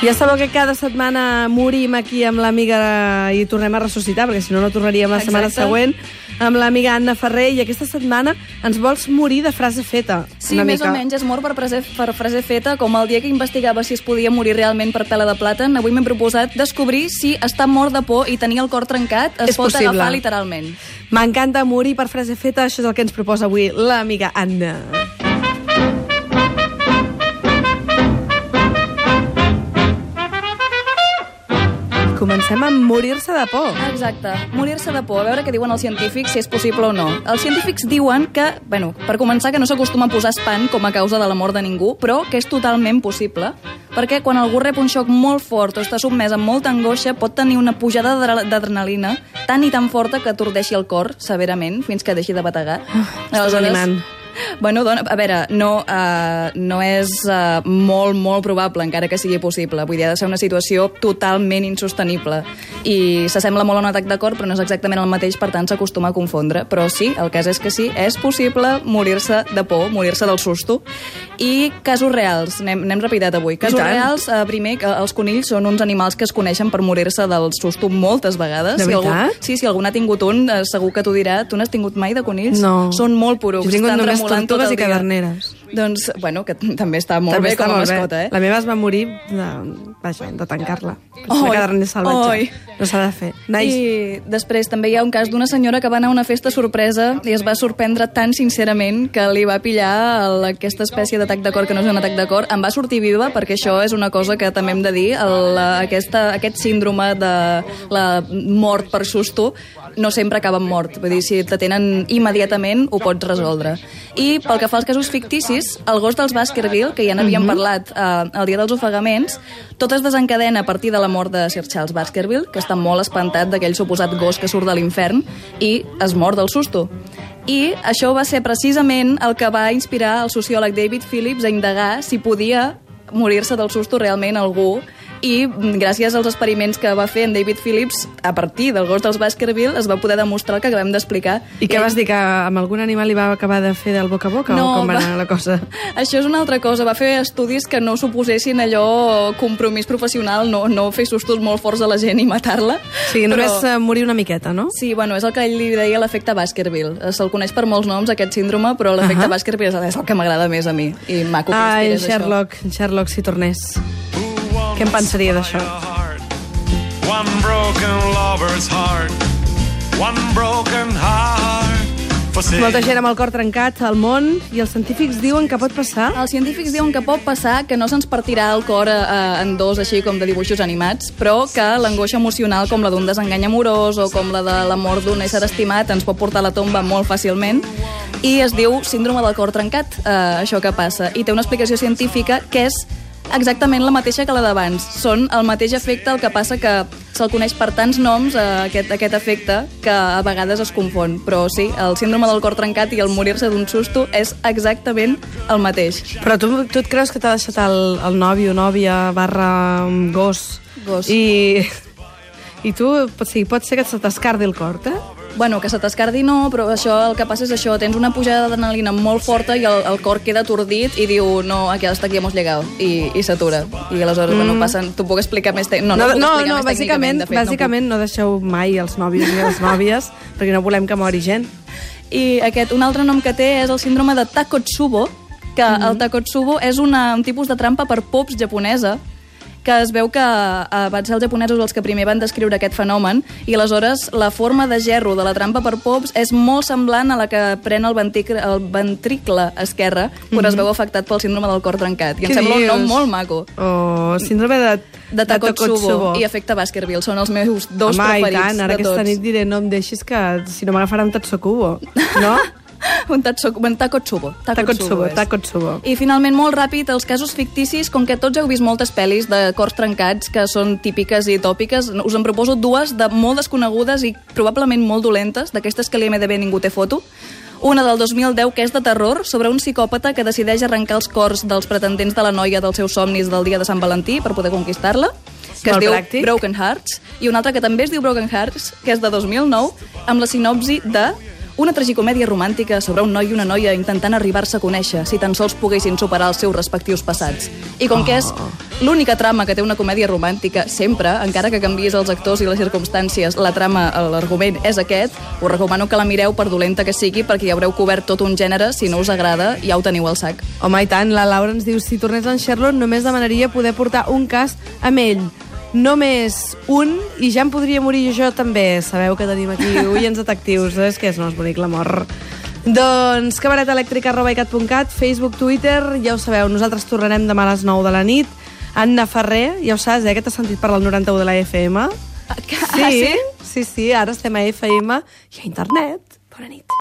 Ja sabeu que cada setmana morim aquí amb l'amiga i tornem a ressuscitar, perquè si no, no tornaríem la setmana Exacte. següent, amb l'amiga Anna Ferrer, i aquesta setmana ens vols morir de frase feta. Sí, una més mica. o menys, és mort per frase, per frase feta, com el dia que investigava si es podia morir realment per pela de plàtan. Avui m'he proposat descobrir si estar mort de por i tenir el cor trencat es És pot possible. agafar literalment. M'encanta morir per frase feta, això és el que ens proposa avui l'amiga Anna. Comencem amb morir-se de por. Exacte, morir-se de por, a veure què diuen els científics, si és possible o no. Els científics diuen que, bueno, per començar, que no s'acostuma a posar espant com a causa de la mort de ningú, però que és totalment possible, perquè quan algú rep un xoc molt fort o està sotmès amb molta angoixa, pot tenir una pujada d'adre- d'adrenalina tan i tan forta que atordeixi el cor severament fins que deixi de bategar. Estàs animant. Bueno, dona, a veure, no, uh, no és uh, molt, molt probable, encara que sigui possible. Vull dir, ha de ser una situació totalment insostenible. I s'assembla molt a un atac de cor, però no és exactament el mateix, per tant s'acostuma a confondre. Però sí, el cas és que sí, és possible morir-se de por, morir-se del susto. I casos reals, n'hem n'hem rapidat avui. Casos reals, uh, primer, que els conills són uns animals que es coneixen per morir-se del susto moltes vegades. De Si algú, veritat? sí, si algú n'ha tingut un, eh, segur que t'ho dirà. Tu n'has tingut mai de conills? No. Són molt porucs. Estan tremolant tot tortugues i caderneres. Doncs, bueno, que també està molt També bé està com a mascota, eh? La meva es va morir de, vaja, de tancar-la. És una caderner salvatge. oi. No s'ha de fer. Nice. I després també hi ha un cas d'una senyora que va anar a una festa sorpresa i es va sorprendre tan sincerament que li va pillar el, aquesta espècie d'atac de cor, que no és un atac de cor, em va sortir viva, perquè això és una cosa que també hem de dir, el, aquesta, aquest síndrome de la mort per susto no sempre acaba amb mort. Vull dir, si t'atenen immediatament, ho pots resoldre. I pel que fa als casos ficticis, el gos dels Baskerville, que ja n'havíem parlat eh, el dia dels ofegaments, tot es desencadena a partir de la mort de Sir Charles Baskerville, que està molt espantat d'aquell suposat gos que surt de l'infern, i es mor del susto. I això va ser precisament el que va inspirar el sociòleg David Phillips a indagar si podia morir-se del susto realment algú i gràcies als experiments que va fer en David Phillips a partir del gos dels Baskerville es va poder demostrar el que acabem d'explicar I què vas dir, que amb algun animal li va acabar de fer del boca a boca o com va anar la cosa? Això és una altra cosa. Va fer estudis que no suposessin allò compromís professional, no, no fer sustos molt forts a la gent i matar-la. Sí, només eh, morir una miqueta, no? Sí, bueno, és el que ell li deia l'efecte Baskerville. Se'l coneix per molts noms, aquest síndrome, però l'efecte uh. -huh. Baskerville és el que m'agrada més a mi. I maco que Ai, inspirés això. Sherlock, Sherlock, si tornés. Què en pensaria d'això? One broken lover's heart. One broken heart. Molta gent amb el cor trencat al món i els científics diuen que pot passar. Els científics diuen que pot passar que no se'ns partirà el cor eh, en dos, així com de dibuixos animats, però que l'angoixa emocional, com la d'un desengany amorós o com la de la mort d'un ésser estimat, ens pot portar a la tomba molt fàcilment. I es diu síndrome del cor trencat, eh, això que passa. I té una explicació científica que és exactament la mateixa que la d'abans. Són el mateix efecte, el que passa que se'l coneix per tants noms, eh, aquest, aquest efecte, que a vegades es confon. Però sí, el síndrome del cor trencat i el morir-se d'un susto és exactament el mateix. Però tu, tu et creus que t'ha deixat el, el nòvio, nòvia, barra um, gos? Gos. I, i tu, pot, sí, pot ser que se t'escardi el cor, eh? Bueno, que se t'escardi no, però això el que passa és això, tens una pujada d'adrenalina molt forta i el, el cor queda atordit i diu, no, aquí hasta aquí hemos llegado, i, i s'atura. I aleshores, mm. bueno, passen... T'ho puc explicar més... Te... No, no, no, puc no, no bàsicament, fet, bàsicament no, deixeu mai els nòvios ni les nòvies perquè no volem que mori gent. No puc. I aquest, un altre nom que té és el síndrome de Takotsubo, que mm -hmm. el Takotsubo és una, un tipus de trampa per pops japonesa, que es veu que eh, van ser els japonesos els que primer van descriure aquest fenomen i aleshores la forma de gerro de la trampa per pops és molt semblant a la que pren el, ventricle, el ventricle esquerre quan es veu afectat pel síndrome del cor trencat. I em Què sembla un nom dius? molt maco. O síndrome de, De Takotsubo i efecte Baskerville són els meus dos Home, i preferits tant, ara de aquesta tots. nit diré no em deixis que si no m'agafarà un Tatsukubo, no? un, tatso, un Takotsubo. Takotsubo. Takotsubo. I finalment, molt ràpid, els casos ficticis, com que tots heu vist moltes pel·lis de cors trencats que són típiques i tòpiques, us en proposo dues de molt desconegudes i probablement molt dolentes, d'aquestes que l'IMDB ningú té foto. Una del 2010, que és de terror, sobre un psicòpata que decideix arrencar els cors dels pretendents de la noia dels seus somnis del dia de Sant Valentí per poder conquistar-la que es diu pràctic. Broken Hearts, i una altra que també es diu Broken Hearts, que és de 2009, amb la sinopsi de Una tragicomèdia romàntica sobre un noi i una noia intentant arribar-se a conèixer, si tan sols poguessin superar els seus respectius passats. I com que és l'única trama que té una comèdia romàntica sempre, encara que canvies els actors i les circumstàncies, la trama, l'argument és aquest, us recomano que la mireu per dolenta que sigui perquè ja haureu cobert tot un gènere, si no us agrada ja ho teniu al sac. Home, i tant, la Laura ens diu si tornés en Sherlock només demanaria poder portar un cas amb ell. Només un, i ja em podria morir jo també. Sabeu que tenim aquí oients detectius, és que és més bonic l'amor. Doncs cabaretelèctrica.cat, Facebook, Twitter, ja ho sabeu, nosaltres tornarem demà a les 9 de la nit. Anna Ferrer, ja ho saps, eh, que t'has sentit parlar al 91 de la FM? Ah, sí? sí, sí, ara estem a FM i a internet. Bona nit.